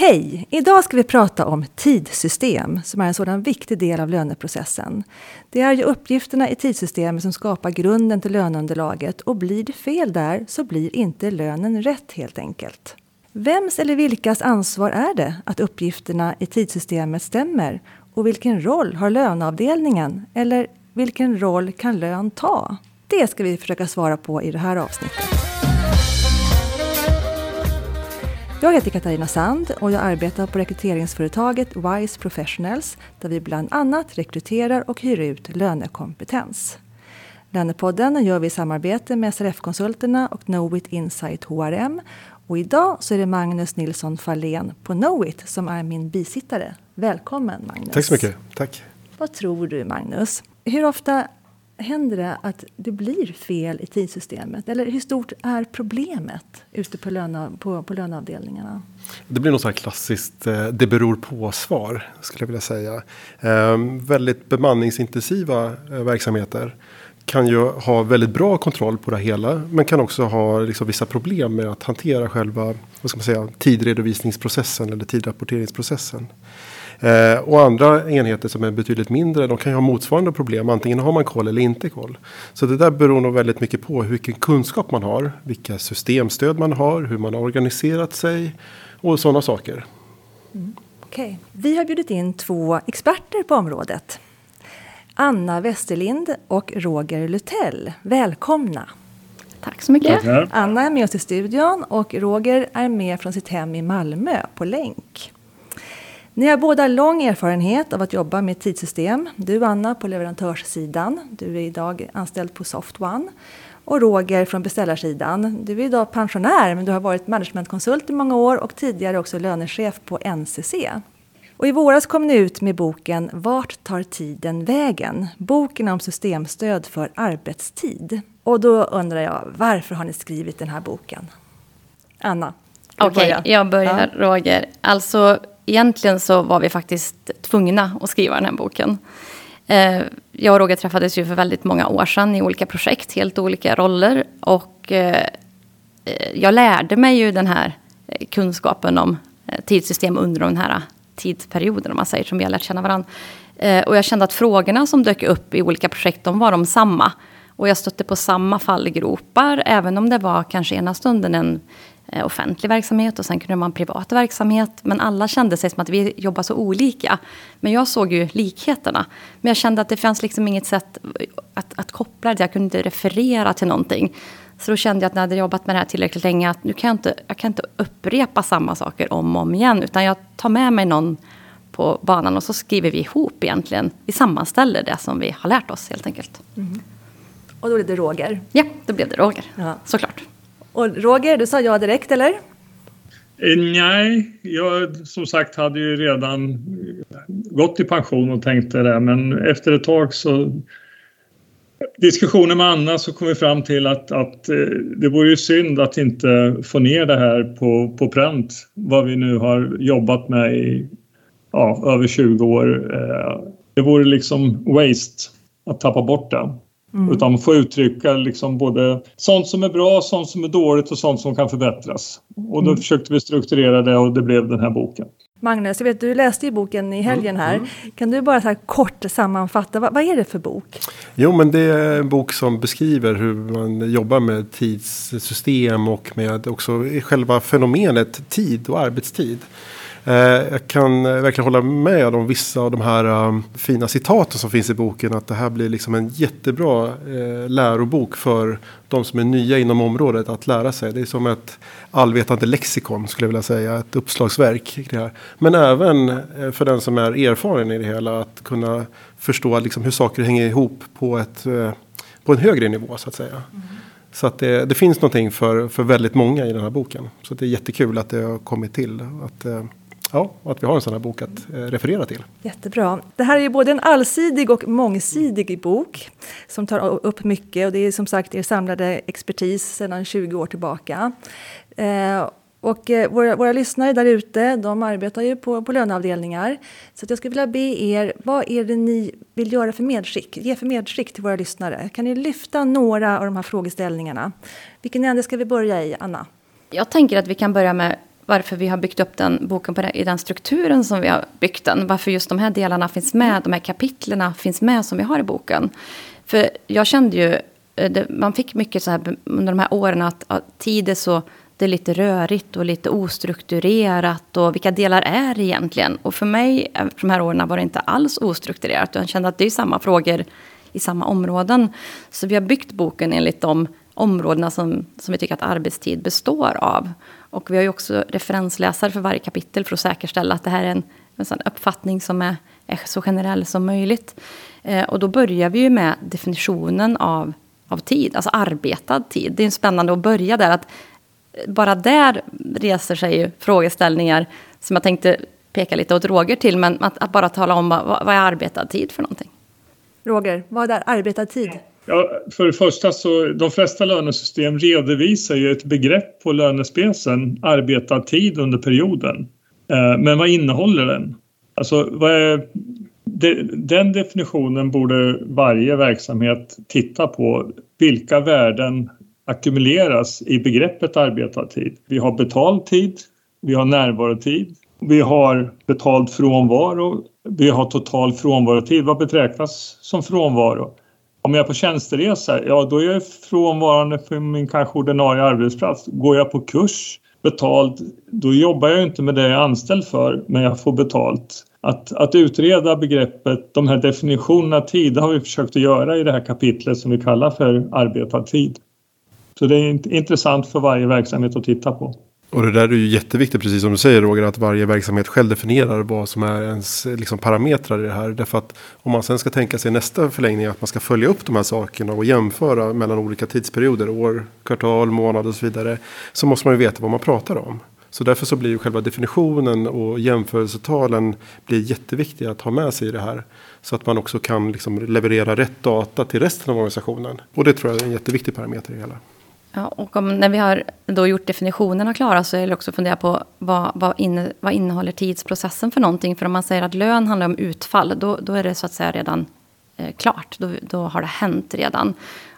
Hej! Idag ska vi prata om tidssystem som är en sådan viktig del av löneprocessen. Det är ju uppgifterna i tidssystemet som skapar grunden till löneunderlaget och blir det fel där så blir inte lönen rätt helt enkelt. Vems eller vilkas ansvar är det att uppgifterna i tidssystemet stämmer? Och vilken roll har löneavdelningen? Eller vilken roll kan lön ta? Det ska vi försöka svara på i det här avsnittet. Jag heter Katarina Sand och jag arbetar på rekryteringsföretaget Wise Professionals där vi bland annat rekryterar och hyr ut lönekompetens. Lönepodden gör vi i samarbete med SRF-konsulterna och Knowit Insight HRM. Och idag så är det Magnus Nilsson Fahlén på Knowit som är min bisittare. Välkommen Magnus! Tack så mycket! Tack! Vad tror du Magnus? Hur ofta händer det att det blir fel i tidssystemet? Eller hur stort är problemet ute på, löna, på, på löneavdelningarna? Det blir något så här klassiskt eh, det beror på-svar skulle jag vilja säga. Ehm, väldigt bemanningsintensiva eh, verksamheter kan ju ha väldigt bra kontroll på det hela. Men kan också ha liksom vissa problem med att hantera själva vad ska man säga, tidredovisningsprocessen eller tidrapporteringsprocessen. Eh, och andra enheter som är betydligt mindre, de kan ju ha motsvarande problem. Antingen har man koll eller inte koll. Så det där beror nog väldigt mycket på vilken kunskap man har, vilka systemstöd man har, hur man har organiserat sig och sådana saker. Mm. Okej, okay. vi har bjudit in två experter på området. Anna Westerlind och Roger Lutell. Välkomna! Tack så mycket. Tackar. Anna är med oss i studion och Roger är med från sitt hem i Malmö på länk. Ni har båda lång erfarenhet av att jobba med tidssystem. Du Anna på leverantörssidan. Du är idag anställd på SoftOne. Och Roger från beställarsidan. Du är idag pensionär men du har varit managementkonsult i många år och tidigare också lönechef på NCC. Och I våras kom ni ut med boken Vart tar tiden vägen? Boken om systemstöd för arbetstid. Och då undrar jag, varför har ni skrivit den här boken? Anna? Okej, okay, jag börjar ja. Roger. Alltså egentligen så var vi faktiskt tvungna att skriva den här boken. Eh, jag och Roger träffades ju för väldigt många år sedan i olika projekt, helt olika roller. Och eh, eh, jag lärde mig ju den här kunskapen om tidssystem under den här tidsperioden, om man säger, som vi har lärt känna varandra. Och jag kände att frågorna som dök upp i olika projekt, de var de samma. Och jag stötte på samma fallgropar, även om det var kanske ena stunden en offentlig verksamhet och sen kunde en privat verksamhet. Men alla kände sig som att vi jobbar så olika. Men jag såg ju likheterna. Men jag kände att det fanns liksom inget sätt att, att koppla det. Jag kunde inte referera till någonting. Så då kände jag att när jag hade jobbat med det här tillräckligt länge att nu kan jag inte, jag kan inte upprepa samma saker om och om igen. Utan jag tar med mig någon på banan och så skriver vi ihop egentligen. Vi sammanställer det som vi har lärt oss helt enkelt. Mm. Och då blev det Roger? Ja, då blev det Roger. Ja. Såklart. Och Roger, du sa ja direkt eller? Eh, nej, jag som sagt hade ju redan gått i pension och tänkte det men efter ett tag så diskussioner med Anna så kom vi fram till att, att eh, det vore ju synd att inte få ner det här på, på pränt vad vi nu har jobbat med i ja, över 20 år. Eh, det vore liksom waste att tappa bort det. Mm. Utan man får uttrycka liksom både sånt som är bra, sånt som är dåligt och sånt som kan förbättras. Och då mm. försökte vi strukturera det och det blev den här boken. Magnus, jag vet, du läste ju boken i helgen här. Mm. Kan du bara så kort sammanfatta, vad, vad, är det för bok? Jo, men det är en bok som beskriver hur man jobbar med tidssystem och med också själva fenomenet tid och arbetstid. Eh, jag kan eh, verkligen hålla med om vissa av de här um, fina citaten som finns i boken. Att det här blir liksom en jättebra uh, lärobok för de som är nya inom området att lära sig. Det är som ett allvetande lexikon skulle jag vilja säga. Ett uppslagsverk. Men även för den som är erfaren i det hela att kunna förstå liksom hur saker hänger ihop på, ett, på en högre nivå så att säga. Mm. Så att det, det, finns någonting för, för väldigt många i den här boken. Så det är jättekul att det har kommit till. Att, Ja, och att vi har en sån här bok att eh, referera till. Jättebra. Det här är ju både en allsidig och mångsidig bok som tar upp mycket och det är som sagt er samlade expertis sedan 20 år tillbaka. Eh, och eh, våra, våra lyssnare där ute, de arbetar ju på, på löneavdelningar. Så jag skulle vilja be er, vad är det ni vill göra för medskick? Ge för medskick till våra lyssnare. Kan ni lyfta några av de här frågeställningarna? Vilken ände ska vi börja i, Anna? Jag tänker att vi kan börja med varför vi har byggt upp den boken på det, i den strukturen som vi har byggt den. Varför just de här delarna finns med, de här kapitlerna finns med som vi har i boken. För jag kände ju, eh, det, man fick mycket så här under de här åren att, att tid är så det är lite rörigt och lite ostrukturerat och vilka delar är det egentligen? Och för mig, eh, de här åren var det inte alls ostrukturerat. Jag kände att det är samma frågor i samma områden. Så vi har byggt boken enligt de områdena som, som vi tycker att arbetstid består av. Och vi har ju också referensläsare för varje kapitel för att säkerställa att det här är en, en sån uppfattning som är, är, så generell som möjligt. Eh, och då börjar vi ju med definitionen av, av tid, alltså arbetad tid. Det är spännande att börja där. att Bara där reser sig ju frågeställningar som jag tänkte peka lite åt Roger till, men att, att bara tala om vad, vad är arbetad tid för någonting. Roger, vad är arbetad tid? Ja, för det första så de flesta lönesystem redovisar ju ett begrepp på lönespecen, arbetad tid under perioden. Eh, men vad innehåller den? Alltså, vad är, den definitionen borde varje verksamhet titta på. Vilka värden ackumuleras i begreppet arbetad tid? Vi har betald tid, vi har närvarotid, vi har betald frånvaro, vi har total frånvarotid. Vad betraktas som frånvaro? Om jag är på tjänsteresa, ja då är jag frånvarande för min kanske ordinarie arbetsplats. Går jag på kurs betald, då jobbar jag inte med det jag är anställd för, men jag får betalt. Att, att utreda begreppet, de här definitionerna tid, det har vi försökt att göra i det här kapitlet som vi kallar för arbetad tid. Så det är intressant för varje verksamhet att titta på. Och det där är ju jätteviktigt, precis som du säger Roger, att varje verksamhet själv definierar vad som är ens liksom, parametrar i det här. Därför att om man sen ska tänka sig nästa förlängning att man ska följa upp de här sakerna och jämföra mellan olika tidsperioder, år, kvartal, månad och så vidare. Så måste man ju veta vad man pratar om. Så därför så blir ju själva definitionen och jämförelsetalen blir jätteviktiga att ha med sig i det här. Så att man också kan liksom leverera rätt data till resten av organisationen. Och det tror jag är en jätteviktig parameter i det hela. Ja, och om, när vi har då gjort definitionerna klara så är det också att fundera på vad, vad, inne, vad innehåller tidsprocessen för någonting. För om man säger att lön handlar om utfall, då, då är det så att säga redan eh, klart. Då, då har det hänt redan.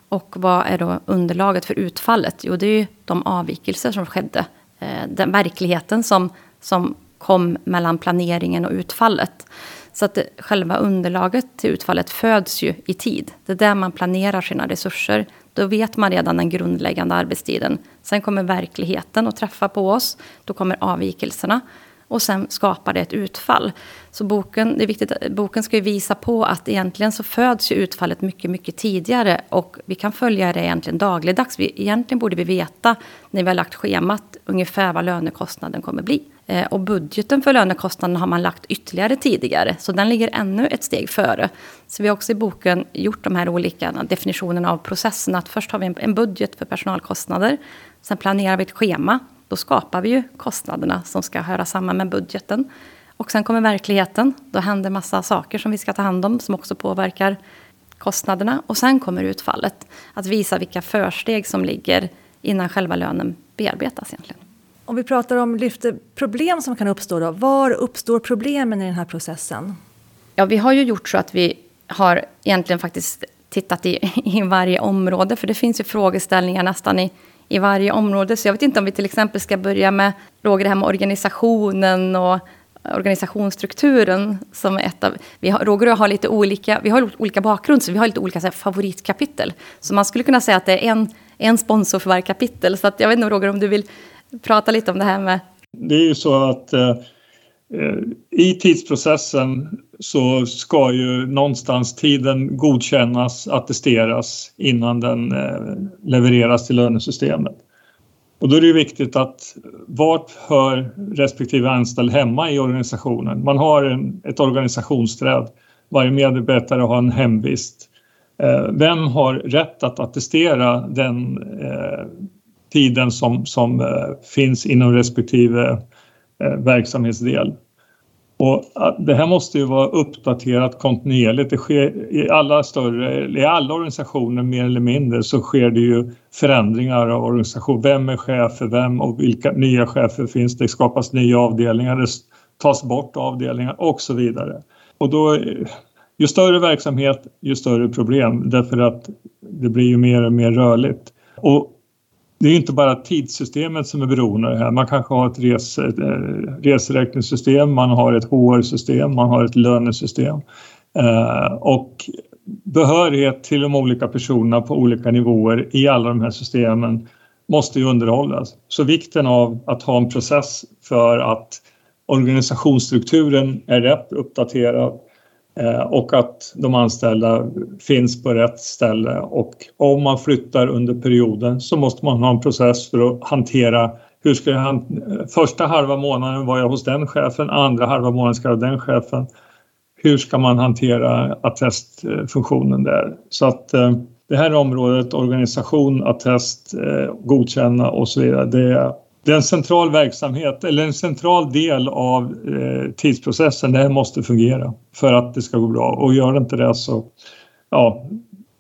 Och vad är då underlaget för utfallet? Jo, det är ju de avvikelser som skedde. Eh, den verkligheten som, som kom mellan planeringen och utfallet. Så att det, själva underlaget till utfallet föds ju i tid. Det är där man planerar sina resurser. Då vet man redan den grundläggande arbetstiden. Sen kommer verkligheten att träffa på oss. Då kommer avvikelserna. Och sen skapar det ett utfall. Så boken, det är viktigt, boken ska ju visa på att egentligen så föds ju utfallet mycket, mycket tidigare. Och vi kan följa det egentligen dagligdags. Vi, egentligen borde vi veta när vi har lagt schemat ungefär vad lönekostnaden kommer bli. Eh, och budgeten för lönekostnaden har man lagt ytterligare tidigare, så den ligger ännu ett steg före. Så vi har också i boken gjort de här olika definitionerna av processen. Att först har vi en budget för personalkostnader, sen planerar vi ett schema. Då skapar vi ju kostnaderna som ska höra samman med budgeten. Och sen kommer verkligheten. Då händer massa saker som vi ska ta hand om som också påverkar kostnaderna. Och sen kommer utfallet. Att visa vilka försteg som ligger innan själva lönen bearbetas egentligen. Om vi pratar om lyfter problem som kan uppstå, då, var uppstår problemen i den här processen? Ja, vi har ju gjort så att vi har egentligen faktiskt tittat i, i varje område, för det finns ju frågeställningar nästan i, i varje område. Så jag vet inte om vi till exempel ska börja med, Roger, det här med organisationen och organisationsstrukturen som är ett av... Vi har, Roger och jag har lite olika, vi har olika bakgrund, så vi har lite olika så här, favoritkapitel. Så man skulle kunna säga att det är en, en sponsor för varje kapitel. Så att, jag vet inte Roger om du vill prata lite om det här med... Det är ju så att eh, eh, i tidsprocessen så ska ju någonstans tiden godkännas, attesteras innan den eh, levereras till lönesystemet. Och då är det viktigt att vart hör respektive anställd hemma i organisationen? Man har en, ett organisationsträd. Varje medarbetare har en hemvist. Eh, vem har rätt att attestera den eh, tiden som, som eh, finns inom respektive eh, verksamhetsdel. Och eh, det här måste ju vara uppdaterat kontinuerligt. Det sker i alla större, i alla organisationer mer eller mindre så sker det ju förändringar av organisation. Vem är chef för vem och vilka nya chefer finns det? skapas nya avdelningar, det tas bort avdelningar och så vidare. Och då, ju större verksamhet, ju större problem därför att det blir ju mer och mer rörligt. Och det är inte bara tidssystemet som är beroende av det här. Man kanske har ett res, eh, reseräkningssystem, man har ett HR-system, man har ett lönesystem. Eh, och behörighet till de olika personerna på olika nivåer i alla de här systemen måste ju underhållas. Så vikten av att ha en process för att organisationsstrukturen är rätt uppdaterad Eh, och att de anställda finns på rätt ställe och om man flyttar under perioden så måste man ha en process för att hantera hur ska jag första halva månaden var jag hos den chefen, andra halva månaden ska jag ha den chefen. Hur ska man hantera attestfunktionen där? Så att eh, det här området, organisation, attest, eh, godkänna och så vidare, det det är en central verksamhet eller en central del av eh, tidsprocessen. Det här måste fungera för att det ska gå bra och gör det inte det så ja,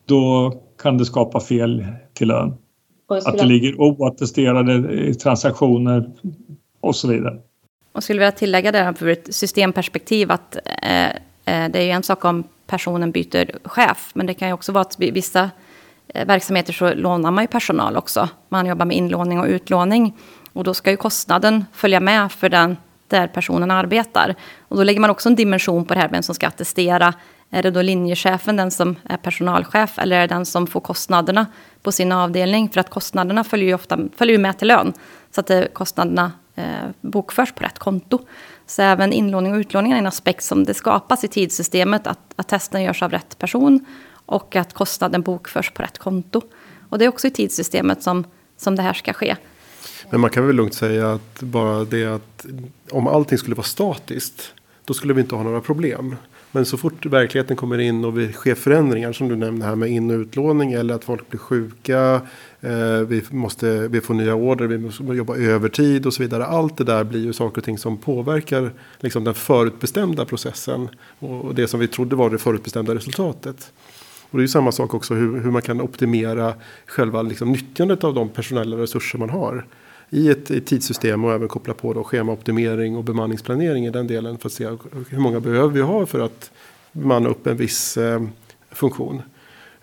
då kan det skapa fel till lön. Att det ligger oattesterade transaktioner och så vidare. Och skulle vilja tillägga där för ett systemperspektiv att eh, eh, det är ju en sak om personen byter chef, men det kan ju också vara att vissa eh, verksamheter så lånar man ju personal också. Man jobbar med inlåning och utlåning och då ska ju kostnaden följa med för den där personen arbetar. Och då lägger man också en dimension på det här vem som ska attestera. Är det då linjechefen, den som är personalchef, eller är det den som får kostnaderna på sin avdelning? För att kostnaderna följer ju ofta följer med till lön, så att eh, kostnaderna eh, bokförs på rätt konto. Så även inlåning och utlåning är en aspekt som det skapas i tidssystemet, att, att testen görs av rätt person och att kostnaden bokförs på rätt konto. Och det är också i tidssystemet som, som det här ska ske. Men man kan väl lugnt säga att bara det att om allting skulle vara statiskt, då skulle vi inte ha några problem. Men så fort verkligheten kommer in och vi sker förändringar som du nämnde här med in och utlåning eller att folk blir sjuka. Eh, vi, måste, vi får nya order, vi måste jobba övertid och så vidare. Allt det där blir ju saker och ting som påverkar liksom, den förutbestämda processen. Och det som vi trodde var det förutbestämda resultatet. Och det är ju samma sak också hur, hur man kan optimera själva liksom, nyttjandet av de personella resurser man har i ett, ett tidssystem och även koppla på då schemaoptimering och bemanningsplanering i den delen för att se hur många behöver vi ha för att bemanna upp en viss eh, funktion.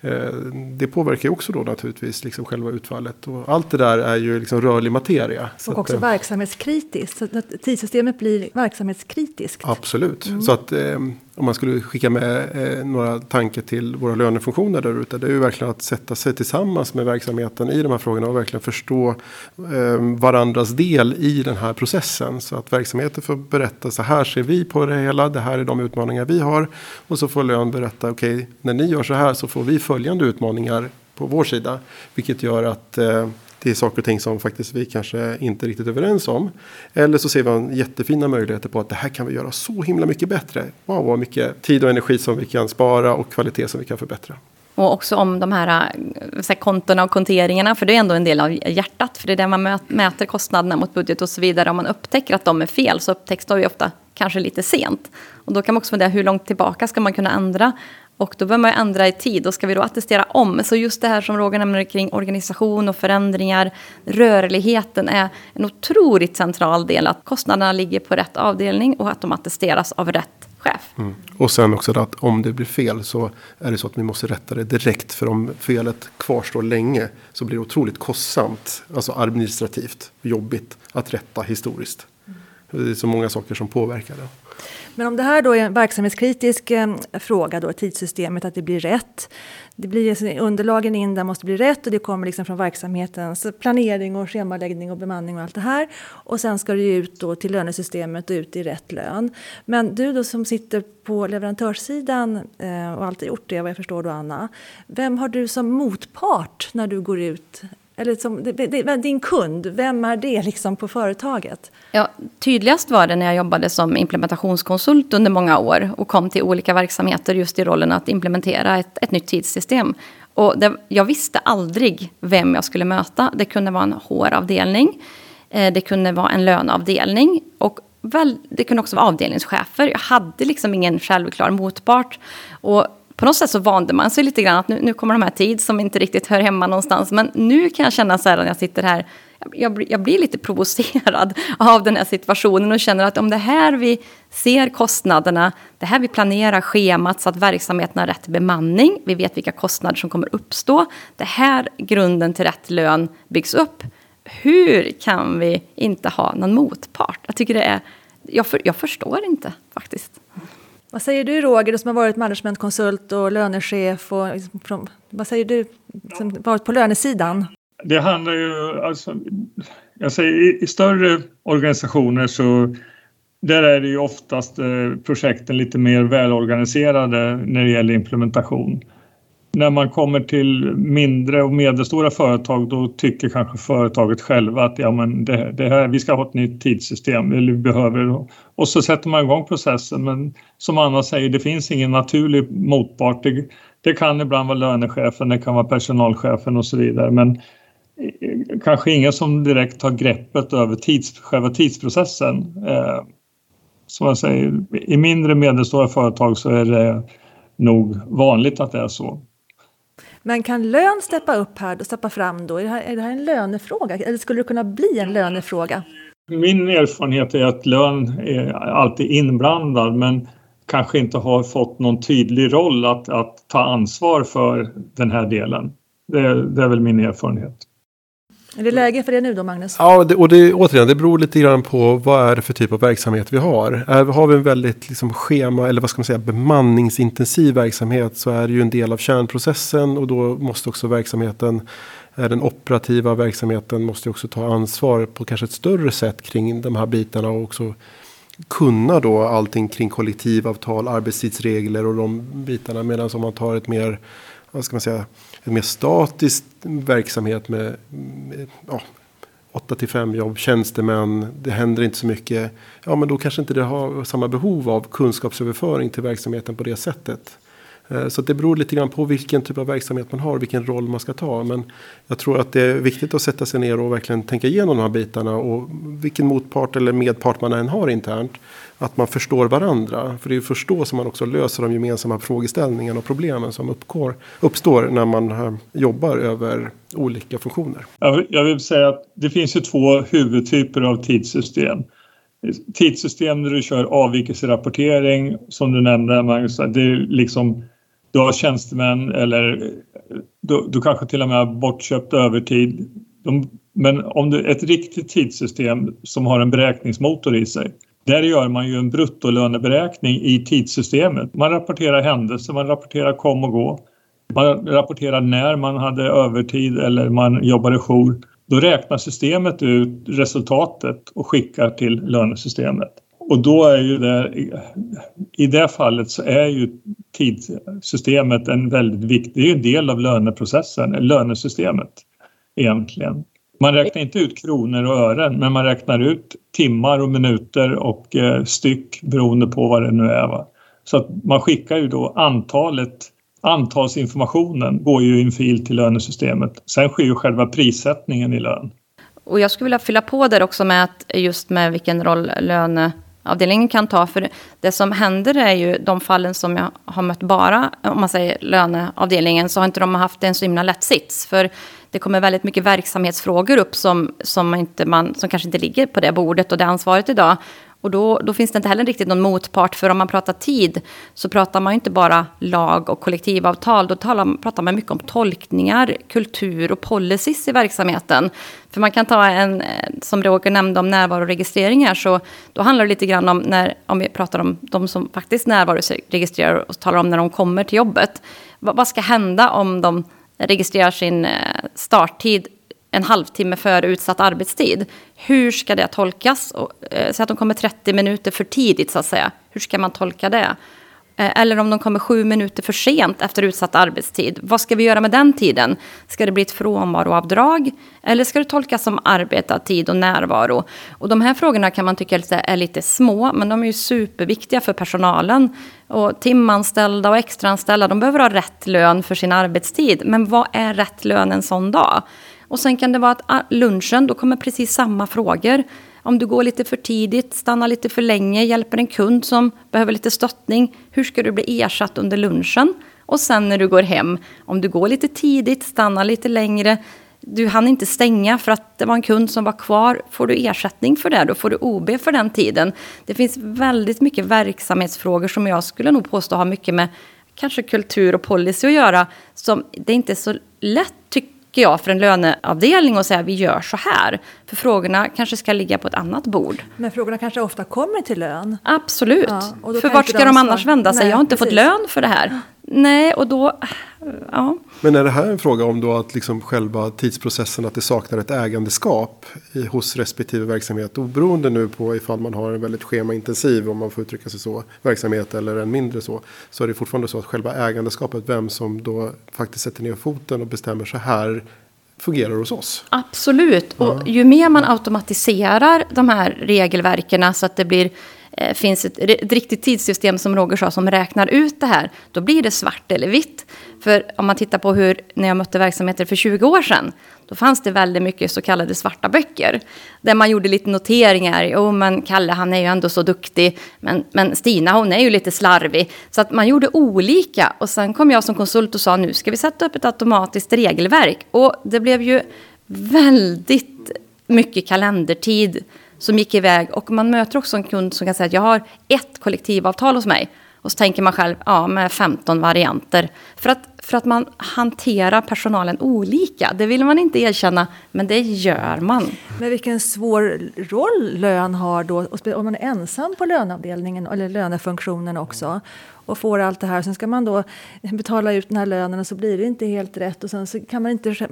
Eh, det påverkar ju också då naturligtvis liksom själva utfallet. Och allt det där är ju liksom rörlig materia. Och också att, eh, verksamhetskritiskt. Så att tidssystemet blir verksamhetskritiskt. Absolut. Mm. Så att eh, om man skulle skicka med eh, några tankar till våra lönefunktioner där ute. Det är ju verkligen att sätta sig tillsammans med verksamheten i de här frågorna. Och verkligen förstå eh, varandras del i den här processen. Så att verksamheten får berätta så här ser vi på det hela. Det här är de utmaningar vi har. Och så får lön berätta okej okay, när ni gör så här så får vi följande utmaningar på vår sida. Vilket gör att eh, det är saker och ting som faktiskt vi kanske inte är riktigt överens om. Eller så ser vi jättefina möjligheter på att det här kan vi göra så himla mycket bättre. Wow, vad mycket tid och energi som vi kan spara och kvalitet som vi kan förbättra. Och också om de här, eh, så här kontona och konteringarna, för det är ändå en del av hjärtat. För det är där man mäter kostnaderna mot budget och så vidare. Om man upptäcker att de är fel så upptäcks de ju ofta kanske lite sent. Och då kan man också fundera hur långt tillbaka ska man kunna ändra? Och då behöver man ändra i tid och ska vi då attestera om? Så just det här som Roger nämner kring organisation och förändringar, rörligheten är en otroligt central del. Att kostnaderna ligger på rätt avdelning och att de attesteras av rätt chef. Mm. Och sen också att om det blir fel så är det så att vi måste rätta det direkt. För om felet kvarstår länge så blir det otroligt kostsamt, alltså administrativt jobbigt att rätta historiskt. Mm. Det är så många saker som påverkar det. Men om det här då är en verksamhetskritisk eh, fråga, då, tidssystemet, att det blir rätt. Det blir, alltså, underlagen in där måste bli rätt och det kommer liksom från verksamhetens planering och schemaläggning och bemanning och allt det här. Och sen ska det ut då till lönesystemet och ut i rätt lön. Men du då som sitter på leverantörssidan eh, och alltid gjort det vad jag förstår då Anna. Vem har du som motpart när du går ut eller som, det, det, din kund, vem är det liksom på företaget? Ja, tydligast var det när jag jobbade som implementationskonsult under många år och kom till olika verksamheter just i rollen att implementera ett, ett nytt tidssystem. Och det, jag visste aldrig vem jag skulle möta. Det kunde vara en HR-avdelning, eh, det kunde vara en löneavdelning och väl, det kunde också vara avdelningschefer. Jag hade liksom ingen självklar motpart. Och på något sätt så vande man sig lite grann att nu, nu kommer de här tid som inte riktigt hör hemma någonstans. Men nu kan jag känna så här när jag sitter här, jag, jag blir lite provocerad av den här situationen och känner att om det här vi ser kostnaderna, det här vi planerar schemat så att verksamheten har rätt bemanning, vi vet vilka kostnader som kommer uppstå, det här grunden till rätt lön byggs upp. Hur kan vi inte ha någon motpart? Jag tycker det är, jag, för, jag förstår inte faktiskt. Vad säger du Roger, som har varit managementkonsult och lönechef? Och, liksom, vad säger du som varit på lönesidan? Det handlar ju, alltså, jag säger i, i större organisationer så där är det ju oftast eh, projekten lite mer välorganiserade när det gäller implementation när man kommer till mindre och medelstora företag då tycker kanske företaget själva att ja, men det, det här, vi ska ha ett nytt tidssystem, eller vi behöver och så sätter man igång processen. Men som Anna säger, det finns ingen naturlig motpart. Det, det kan ibland vara lönechefen, det kan vara personalchefen och så vidare. Men kanske ingen som direkt har greppet över tids, själva tidsprocessen. Eh, som jag säger, i mindre och medelstora företag så är det nog vanligt att det är så. Men kan lön steppa upp här och steppa fram då? Är det, här, är det här en lönefråga? Eller skulle det kunna bli en lönefråga? Min erfarenhet är att lön är alltid inblandad men kanske inte har fått någon tydlig roll att, att ta ansvar för den här delen. Det, det är väl min erfarenhet. Är det läge för det nu då, Magnus? Ja, det, och det, återigen, det beror lite grann på vad är det för typ av verksamhet vi har. Är, har vi en väldigt liksom, schema, eller vad ska man säga, bemanningsintensiv verksamhet så är det ju en del av kärnprocessen och då måste också verksamheten, eh, den operativa verksamheten måste också ta ansvar på kanske ett större sätt kring de här bitarna och också kunna då allting kring kollektivavtal, arbetstidsregler och de bitarna. Medan om man tar ett mer, vad ska man säga, en mer statisk verksamhet med, med ja, 8 till 5 jobb, tjänstemän, det händer inte så mycket. Ja, men då kanske inte det har samma behov av kunskapsöverföring till verksamheten på det sättet. Eh, så det beror lite grann på vilken typ av verksamhet man har, vilken roll man ska ta. Men jag tror att det är viktigt att sätta sig ner och verkligen tänka igenom de här bitarna. Och vilken motpart eller medpart man än har internt. Att man förstår varandra. För det är först då som man också löser de gemensamma frågeställningarna och problemen som uppgår, uppstår när man eh, jobbar över olika funktioner. Jag vill säga att det finns ju två huvudtyper av tidssystem tidssystem där du kör avvikelserapportering som du nämnde Magnus. Det är liksom du har tjänstemän eller du, du kanske till och med har bortköpt övertid. De, men om det är ett riktigt tidssystem som har en beräkningsmotor i sig där gör man ju en bruttolöneberäkning i tidssystemet. Man rapporterar händelser, man rapporterar kom och gå. Man rapporterar när man hade övertid eller man jobbade jour. Då räknar systemet ut resultatet och skickar till lönesystemet. Och då är ju det, i det fallet så är ju tidssystemet en väldigt viktig, det är en del av löneprocessen, lönesystemet egentligen. Man räknar inte ut kronor och ören men man räknar ut timmar och minuter och eh, styck beroende på vad det nu är. Va? Så att man skickar ju då antalet antalsinformationen går ju i en fil till lönesystemet. Sen sker ju själva prissättningen i lön. Och jag skulle vilja fylla på där också med att just med vilken roll avdelningen kan ta. För det som händer är ju de fallen som jag har mött bara, om man säger löneavdelningen, så har inte de haft en så himla lätt sits. För det kommer väldigt mycket verksamhetsfrågor upp som, som, inte man, som kanske inte ligger på det bordet och det ansvaret idag. Och då, då, finns det inte heller riktigt någon motpart, för om man pratar tid så pratar man inte bara lag och kollektivavtal, då talar, pratar man mycket om tolkningar, kultur och policies i verksamheten. För man kan ta en, som Roger nämnde om närvaroregistreringar, så då handlar det lite grann om, när, om vi pratar om de som faktiskt närvaroregistrerar och talar om när de kommer till jobbet. Vad, vad ska hända om de registrerar sin eh, starttid en halvtimme före utsatt arbetstid. Hur ska det tolkas? Eh, säg att de kommer 30 minuter för tidigt, så att säga. Hur ska man tolka det? Eh, eller om de kommer sju minuter för sent efter utsatt arbetstid. Vad ska vi göra med den tiden? Ska det bli ett frånvaroavdrag? Eller ska det tolkas som arbetad tid och närvaro? Och de här frågorna kan man tycka är lite små, men de är ju superviktiga för personalen. Och timanställda och extraanställda, de behöver ha rätt lön för sin arbetstid. Men vad är rätt lön en sån dag? Och sen kan det vara att lunchen, då kommer precis samma frågor. Om du går lite för tidigt, stannar lite för länge, hjälper en kund som behöver lite stöttning. Hur ska du bli ersatt under lunchen? Och sen när du går hem, om du går lite tidigt, stannar lite längre, du hann inte stänga för att det var en kund som var kvar. Får du ersättning för det? Då får du OB för den tiden. Det finns väldigt mycket verksamhetsfrågor som jag skulle nog påstå har mycket med kanske kultur och policy att göra. Som det är inte så lätt, tycker jag, för en löneavdelning att säga vi gör så här. För frågorna kanske ska ligga på ett annat bord. Men frågorna kanske ofta kommer till lön. Absolut. Ja, för vart ska de annars vända sig? Nej, jag har inte precis. fått lön för det här. Nej, och då... Ja. Men är det här en fråga om då att liksom själva tidsprocessen, att det saknar ett ägandeskap i, hos respektive verksamhet? Oberoende nu på ifall man har en väldigt schemaintensiv, om man får uttrycka sig så, verksamhet eller en mindre så. Så är det fortfarande så att själva ägandeskapet, vem som då faktiskt sätter ner foten och bestämmer så här fungerar hos oss. Absolut, och ju mer man automatiserar de här regelverken så att det blir Eh, finns ett, ett riktigt tidssystem som Roger sa som räknar ut det här, då blir det svart eller vitt. För om man tittar på hur, när jag mötte verksamheter för 20 år sedan, då fanns det väldigt mycket så kallade svarta böcker. Där man gjorde lite noteringar, jo men Kalle han är ju ändå så duktig, men, men Stina hon är ju lite slarvig. Så att man gjorde olika och sen kom jag som konsult och sa nu ska vi sätta upp ett automatiskt regelverk. Och det blev ju väldigt mycket kalendertid som gick iväg. Och man möter också en kund som kan säga att jag har ett kollektivavtal hos mig. Och så tänker man själv, ja med 15 varianter. För att, för att man hanterar personalen olika. Det vill man inte erkänna, men det gör man. Men vilken svår roll lön har då, om man är ensam på löneavdelningen eller lönefunktionen också och får allt det här. Sen ska man då betala ut den här lönen och så blir det inte helt rätt. Och sen så kan man inte...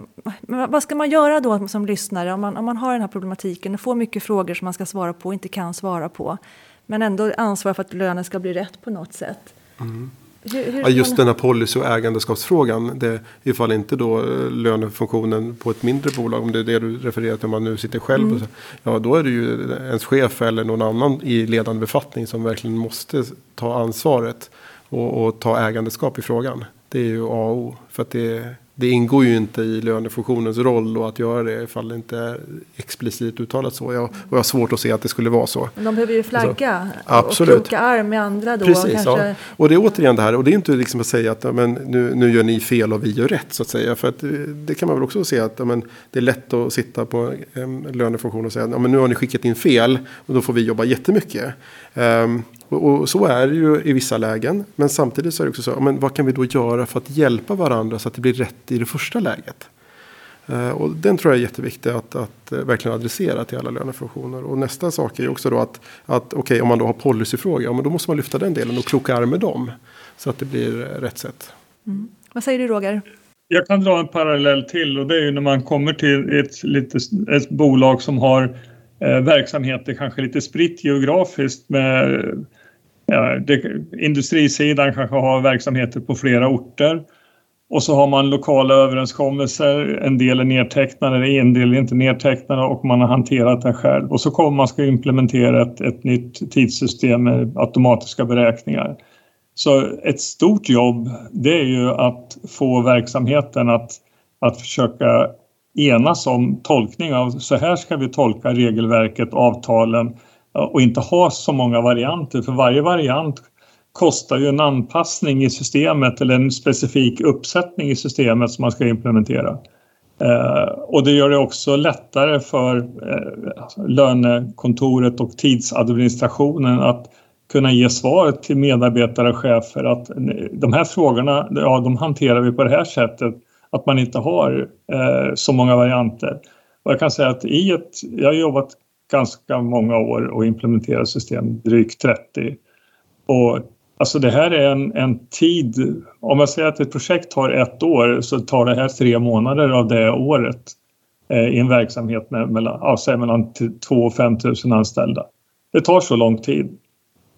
Vad ska man göra då som lyssnare om man, om man har den här problematiken och får mycket frågor som man ska svara på och inte kan svara på? Men ändå ansvara för att lönen ska bli rätt på något sätt. Mm. Hur, hur ja, just den här policy och ägandeskapsfrågan. Det, ifall inte då eh, lönefunktionen på ett mindre bolag. Om det är det du refererar till. Om man nu sitter själv. Mm. Så, ja då är det ju ens chef eller någon annan i ledande befattning. Som verkligen måste ta ansvaret. Och, och ta ägandeskap i frågan. Det är ju A och O. För att det det ingår ju inte i lönefunktionens roll och att göra det ifall det inte är explicit uttalat så. Jag, och jag har svårt att se att det skulle vara så. Men de behöver ju flagga alltså, och kroka arm med andra då. Precis, kanske... ja. Och det är återigen det här. Och det är inte liksom att säga att men, nu, nu gör ni fel och vi gör rätt så att säga. För att, eh, det kan man väl också se att men, det är lätt att sitta på en lönefunktion och säga att nu har ni skickat in fel och då får vi jobba jättemycket. Um, och, och, så är det ju i vissa lägen. Men samtidigt så är det också så, men vad kan vi då göra för att hjälpa varandra så att det blir rätt i det första läget? Uh, och den tror jag är jätteviktig att, att uh, verkligen adressera till alla lönefunktioner. Och nästa sak är ju också då att, att okej okay, om man då har policyfrågor, ja, men då måste man lyfta den delen och kroka arm med dem. Så att det blir rätt sätt. Mm. Vad säger du Roger? Jag kan dra en parallell till och det är ju när man kommer till ett, lite, ett bolag som har eh, Eh, verksamheter kanske lite spritt geografiskt med ja, det, industrisidan kanske har verksamheter på flera orter. Och så har man lokala överenskommelser, en del är nedtecknade, en del är inte nedtecknade och man har hanterat det själv. Och så kommer man ska implementera ett, ett nytt tidssystem med automatiska beräkningar. Så ett stort jobb det är ju att få verksamheten att, att försöka enas om tolkning av så här ska vi tolka regelverket, avtalen eh, och inte ha så många varianter för varje variant kostar ju en anpassning i systemet eller en specifik uppsättning i systemet som man ska implementera. Eh, och det gör det också lättare för eh, alltså lönekontoret och tidsadministrationen att kunna ge svar till medarbetare och chefer att de här frågorna, ja de hanterar vi på det här sättet att man inte har eh, så många varianter. Och jag kan säga att i ett, jag har jobbat ganska många år och implementerat system, drygt 30. Och alltså det här är en, en tid, om jag säger att ett projekt tar ett år så tar det här tre månader av det året eh, i en verksamhet med mellan, ja, mellan 2 och 5 000 anställda. Det tar så lång tid.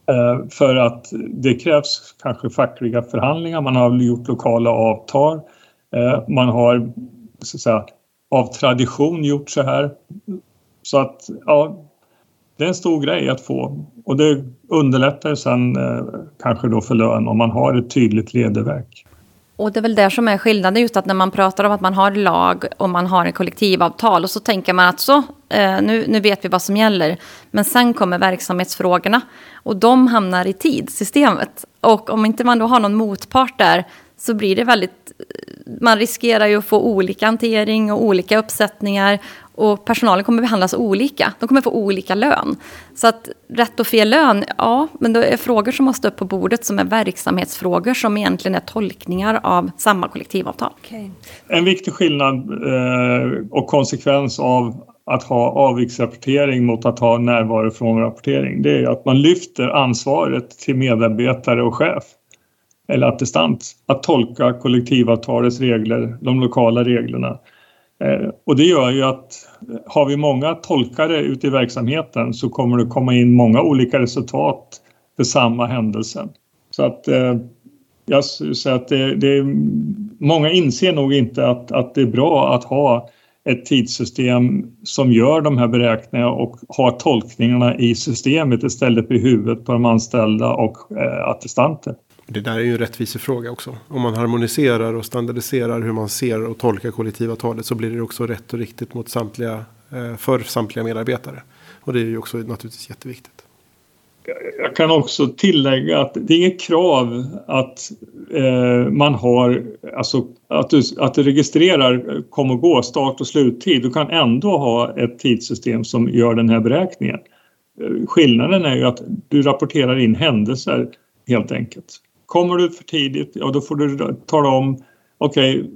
Eh, för att det krävs kanske fackliga förhandlingar, man har gjort lokala avtal, Eh, man har så att säga, av tradition gjort så här. Så att ja, det är en stor grej att få och det underlättar sen eh, kanske då för lön om man har ett tydligt ledeverk. Och det är väl där som är skillnaden, just att när man pratar om att man har lag och man har en kollektivavtal och så tänker man att så, eh, nu, nu vet vi vad som gäller. Men sen kommer verksamhetsfrågorna och de hamnar i tidssystemet. Och om inte man då har någon motpart där så blir det väldigt... Man riskerar ju att få olika hantering och olika uppsättningar. Och personalen kommer behandlas olika. De kommer få olika lön. Så att rätt och fel lön, ja, men det är frågor som måste upp på bordet som är verksamhetsfrågor som egentligen är tolkningar av samma kollektivavtal. Okay. En viktig skillnad eh, och konsekvens av att ha avviksrapportering mot att ha närvaro från rapportering det är att man lyfter ansvaret till medarbetare och chef eller attestant att tolka kollektivavtalets regler, de lokala reglerna. Eh, och det gör ju att eh, har vi många tolkare ute i verksamheten så kommer det komma in många olika resultat för samma händelse. Så att eh, jag jag säger att det, det, många inser nog inte att, att det är bra att ha ett tidssystem som gör de här beräkningarna och har tolkningarna i systemet istället för i huvudet på de anställda och eh, attestanter. Det där är ju en rättvisefråga också. Om man harmoniserar och standardiserar hur man ser och tolkar kollektivavtalet så blir det också rätt och riktigt mot samtliga, eh, för samtliga medarbetare. Och det är ju också naturligtvis jätteviktigt. Jag kan också tillägga att det är inget krav att eh, man har, alltså att du, att du registrerar kom och gå, start och sluttid. Du kan ändå ha ett tidssystem som gör den här beräkningen. Eh, skillnaden är ju att du rapporterar in händelser helt enkelt. Kommer du för tidigt, ja då får du tala om okej, okay,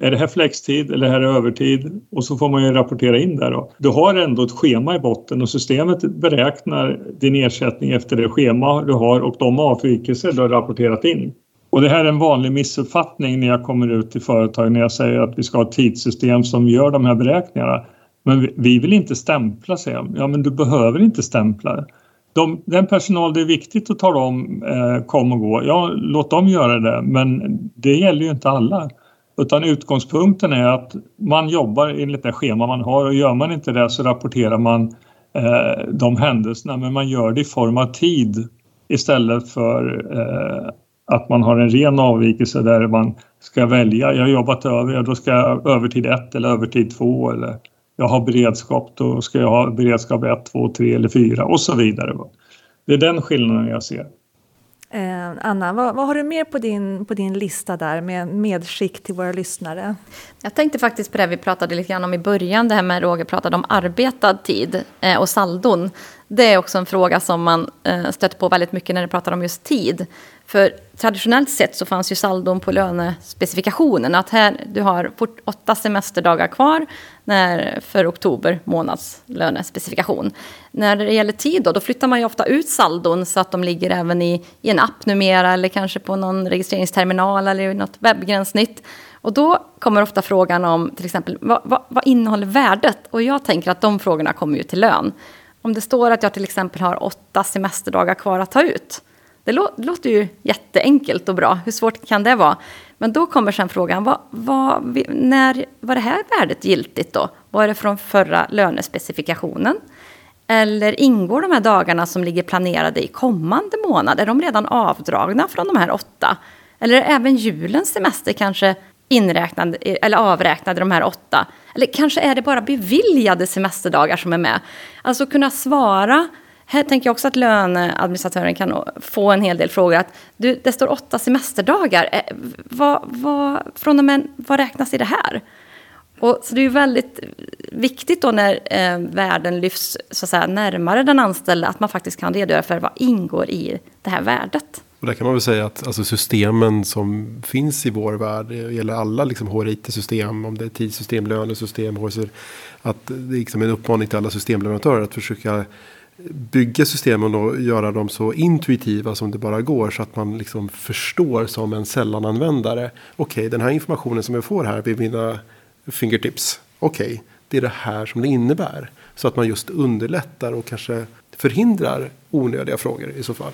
är det här flextid eller är det övertid? Och så får man ju rapportera in där då. Du har ändå ett schema i botten och systemet beräknar din ersättning efter det schema du har och de avvikelser du har rapporterat in. Och det här är en vanlig missuppfattning när jag kommer ut till företag när jag säger att vi ska ha ett tidssystem som gör de här beräkningarna. Men vi vill inte stämpla, säger jag. Ja, men du behöver inte stämpla de, den personal det är viktigt att tala om eh, kom och gå, ja låt dem göra det. Men det gäller ju inte alla. Utan utgångspunkten är att man jobbar enligt det schema man har. Och gör man inte det så rapporterar man eh, de händelserna. Men man gör det i form av tid istället för eh, att man har en ren avvikelse där man ska välja, jag har jobbat över, ja, då ska jag övertid 1 eller övertid 2 eller jag har beredskap, då ska jag ha beredskap 1, 2, 3 eller 4 och så vidare. Det är den skillnaden jag ser. Eh, Anna, vad, vad, har du mer på din, på din lista där med medskick till våra lyssnare? Jag tänkte faktiskt på det vi pratade lite grann om i början, det här med Roger pratade om arbetad tid eh, och saldon. Det är också en fråga som man eh, stöter på väldigt mycket när det pratar om just tid. För traditionellt sett så fanns ju saldon på lönespecifikationen. Att här, du har åtta semesterdagar kvar när, för oktober månads lönespecifikation. När det gäller tid då, då flyttar man ju ofta ut saldon så att de ligger även i, i en app numera eller kanske på någon registreringsterminal eller i något webbgränssnitt. Och då kommer ofta frågan om till exempel vad, vad, vad innehåller värdet? Och jag tänker att de frågorna kommer ju till lön. Om det står att jag till exempel har åtta semesterdagar kvar att ta ut det, låter ju jätteenkelt och bra. Hur svårt kan det vara? Men då kommer sen frågan, vad, vad, när var det här värdet giltigt då? Var det från förra lönespecifikationen? Eller ingår de här dagarna som ligger planerade i kommande månad? Är de redan avdragna från de här åtta? Eller är även julens semester kanske inräknad, eller avräknade de här åtta? Eller kanske är det bara beviljade semesterdagar som är med? Alltså kunna svara här tänker jag också att löneadministratören kan få en hel del frågor. Att du, det står åtta semesterdagar. Eh, vad, vad, från och med, vad räknas i det här? Och, så det är väldigt viktigt då när eh, värden lyfts så att säga, närmare den anställda att man faktiskt kan redogöra för vad ingår i det här värdet. Och där kan man väl säga att alltså, systemen som finns i vår värld, det gäller alla liksom, HR-IT-system, om det är tidssystem, lönesystem, HR, att det är liksom en uppmaning till alla systemleverantörer att försöka bygga systemen och göra dem så intuitiva som det bara går. Så att man liksom förstår som en sällananvändare. Okej, okay, den här informationen som jag får här vid mina fingertips. Okej, okay, det är det här som det innebär. Så att man just underlättar och kanske förhindrar onödiga frågor i så fall.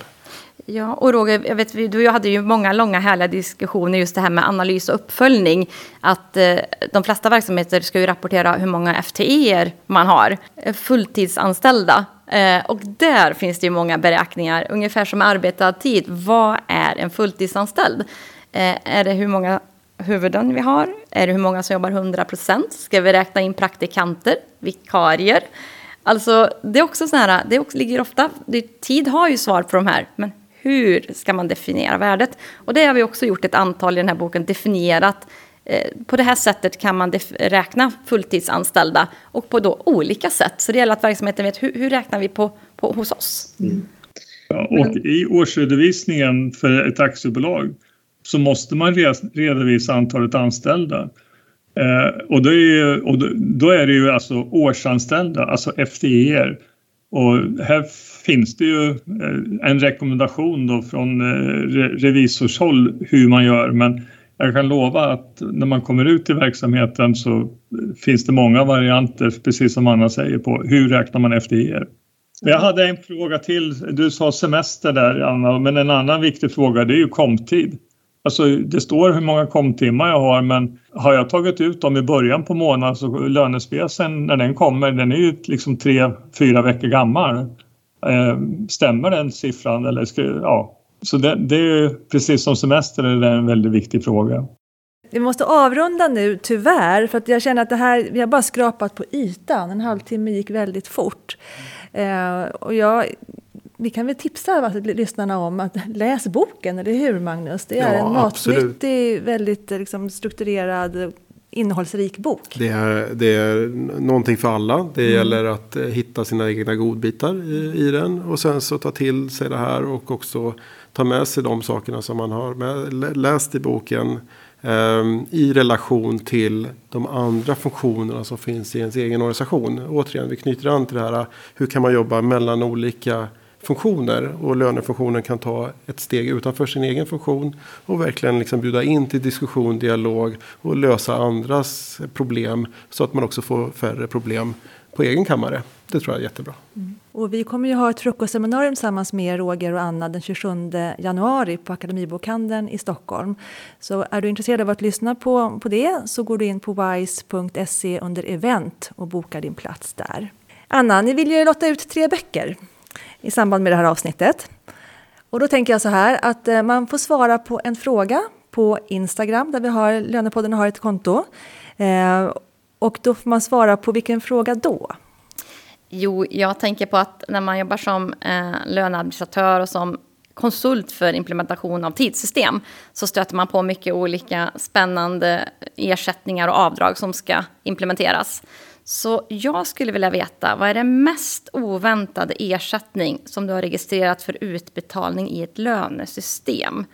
Ja, och Roger, jag vet, du och jag hade ju många långa härliga diskussioner just det här med analys och uppföljning. Att eh, de flesta verksamheter ska ju rapportera hur många FTE man har, eh, fulltidsanställda. Eh, och där finns det ju många beräkningar, ungefär som arbetad tid. Vad är en fulltidsanställd? Eh, är det hur många huvuden vi har? Är det hur många som jobbar 100 procent? Ska vi räkna in praktikanter, vikarier? Alltså, det är också så här, det också, ligger ofta, det, tid har ju svar på de här, men hur ska man definiera värdet? Och det har vi också gjort ett antal i den här boken, definierat på det här sättet kan man räkna fulltidsanställda och på då olika sätt. Så det gäller att verksamheten vet hur, hur räknar vi på, på hos oss. Mm. Ja, och i årsredovisningen för ett aktiebolag så måste man redovisa antalet anställda. Eh, och, då är, och då, då är det ju alltså årsanställda, alltså FTER. Och här finns det ju eh, en rekommendation då från eh, revisorshåll hur man gör men jag kan lova att när man kommer ut i verksamheten så finns det många varianter, precis som Anna säger, på hur räknar man FTER. Jag hade en fråga till. Du sa semester där, Anna, men en annan viktig fråga det är ju komtid. Alltså, det står hur många komtimmar jag har men har jag tagit ut dem i början på månaden så lönespecen när den kommer den är ju liksom tre, fyra veckor gammal. Eh, stämmer den siffran? Eller ska, ja. Så det, det är precis som semester är det en väldigt viktig fråga. Vi måste avrunda nu, tyvärr, för att jag känner att det här, vi har bara skrapat på ytan. En halvtimme gick väldigt fort. Eh, och jag vi kan väl tipsa lyssnarna om att läs boken, eller hur Magnus? Det är ja, en matnyttig, väldigt liksom, strukturerad innehållsrik bok. Det är, det är någonting för alla. Det mm. gäller att eh, hitta sina egna godbitar i, i den. Och sen så ta till sig det här och också ta med sig de sakerna som man har med, läst i boken. Um, I relation till de andra funktionerna som finns i ens egen organisation. Återigen, vi knyter an till det här. Hur kan man jobba mellan olika funktioner och lönefunktionen kan ta ett steg utanför sin egen funktion och verkligen liksom bjuda in till diskussion, dialog och lösa andras problem så att man också får färre problem på egen kammare. Det tror jag är jättebra. Mm. Och vi kommer ju ha ett frukostseminarium tillsammans med Roger och Anna den 27 januari på Akademibokhandeln i Stockholm. Så är du intresserad av att lyssna på, på det så går du in på wise.se under event och bokar din plats där. Anna, ni vill ju lotta ut tre böcker i samband med det här avsnittet. Och då tänker jag så här att eh, man får svara på en fråga på Instagram där vi har Lönepodden har ett konto. Eh, och då får man svara på vilken fråga då? Jo, jag tänker på att när man jobbar som eh, löneadministratör och som konsult för implementation av tidssystem så stöter man på mycket olika spännande ersättningar och avdrag som ska implementeras. Så jag skulle vilja veta, vad är den mest oväntade ersättning som du har registrerat för utbetalning i ett lönesystem?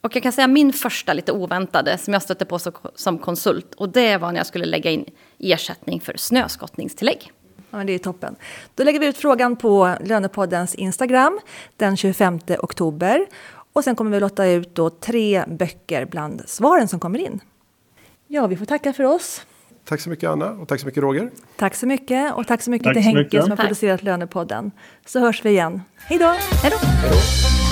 Och jag kan säga min första lite oväntade som jag stötte på som konsult och det var när jag skulle lägga in ersättning för snöskottningstillägg. Ja, men det är toppen. Då lägger vi ut frågan på Lönepoddens Instagram den 25 oktober. Och sen kommer vi låta ut då tre böcker bland svaren som kommer in. Ja, vi får tacka för oss. Tack så mycket Anna och tack så mycket Roger. Tack så mycket och tack så mycket tack till Henke som har producerat Lönepodden. Så hörs vi igen. Hej då! Hej då!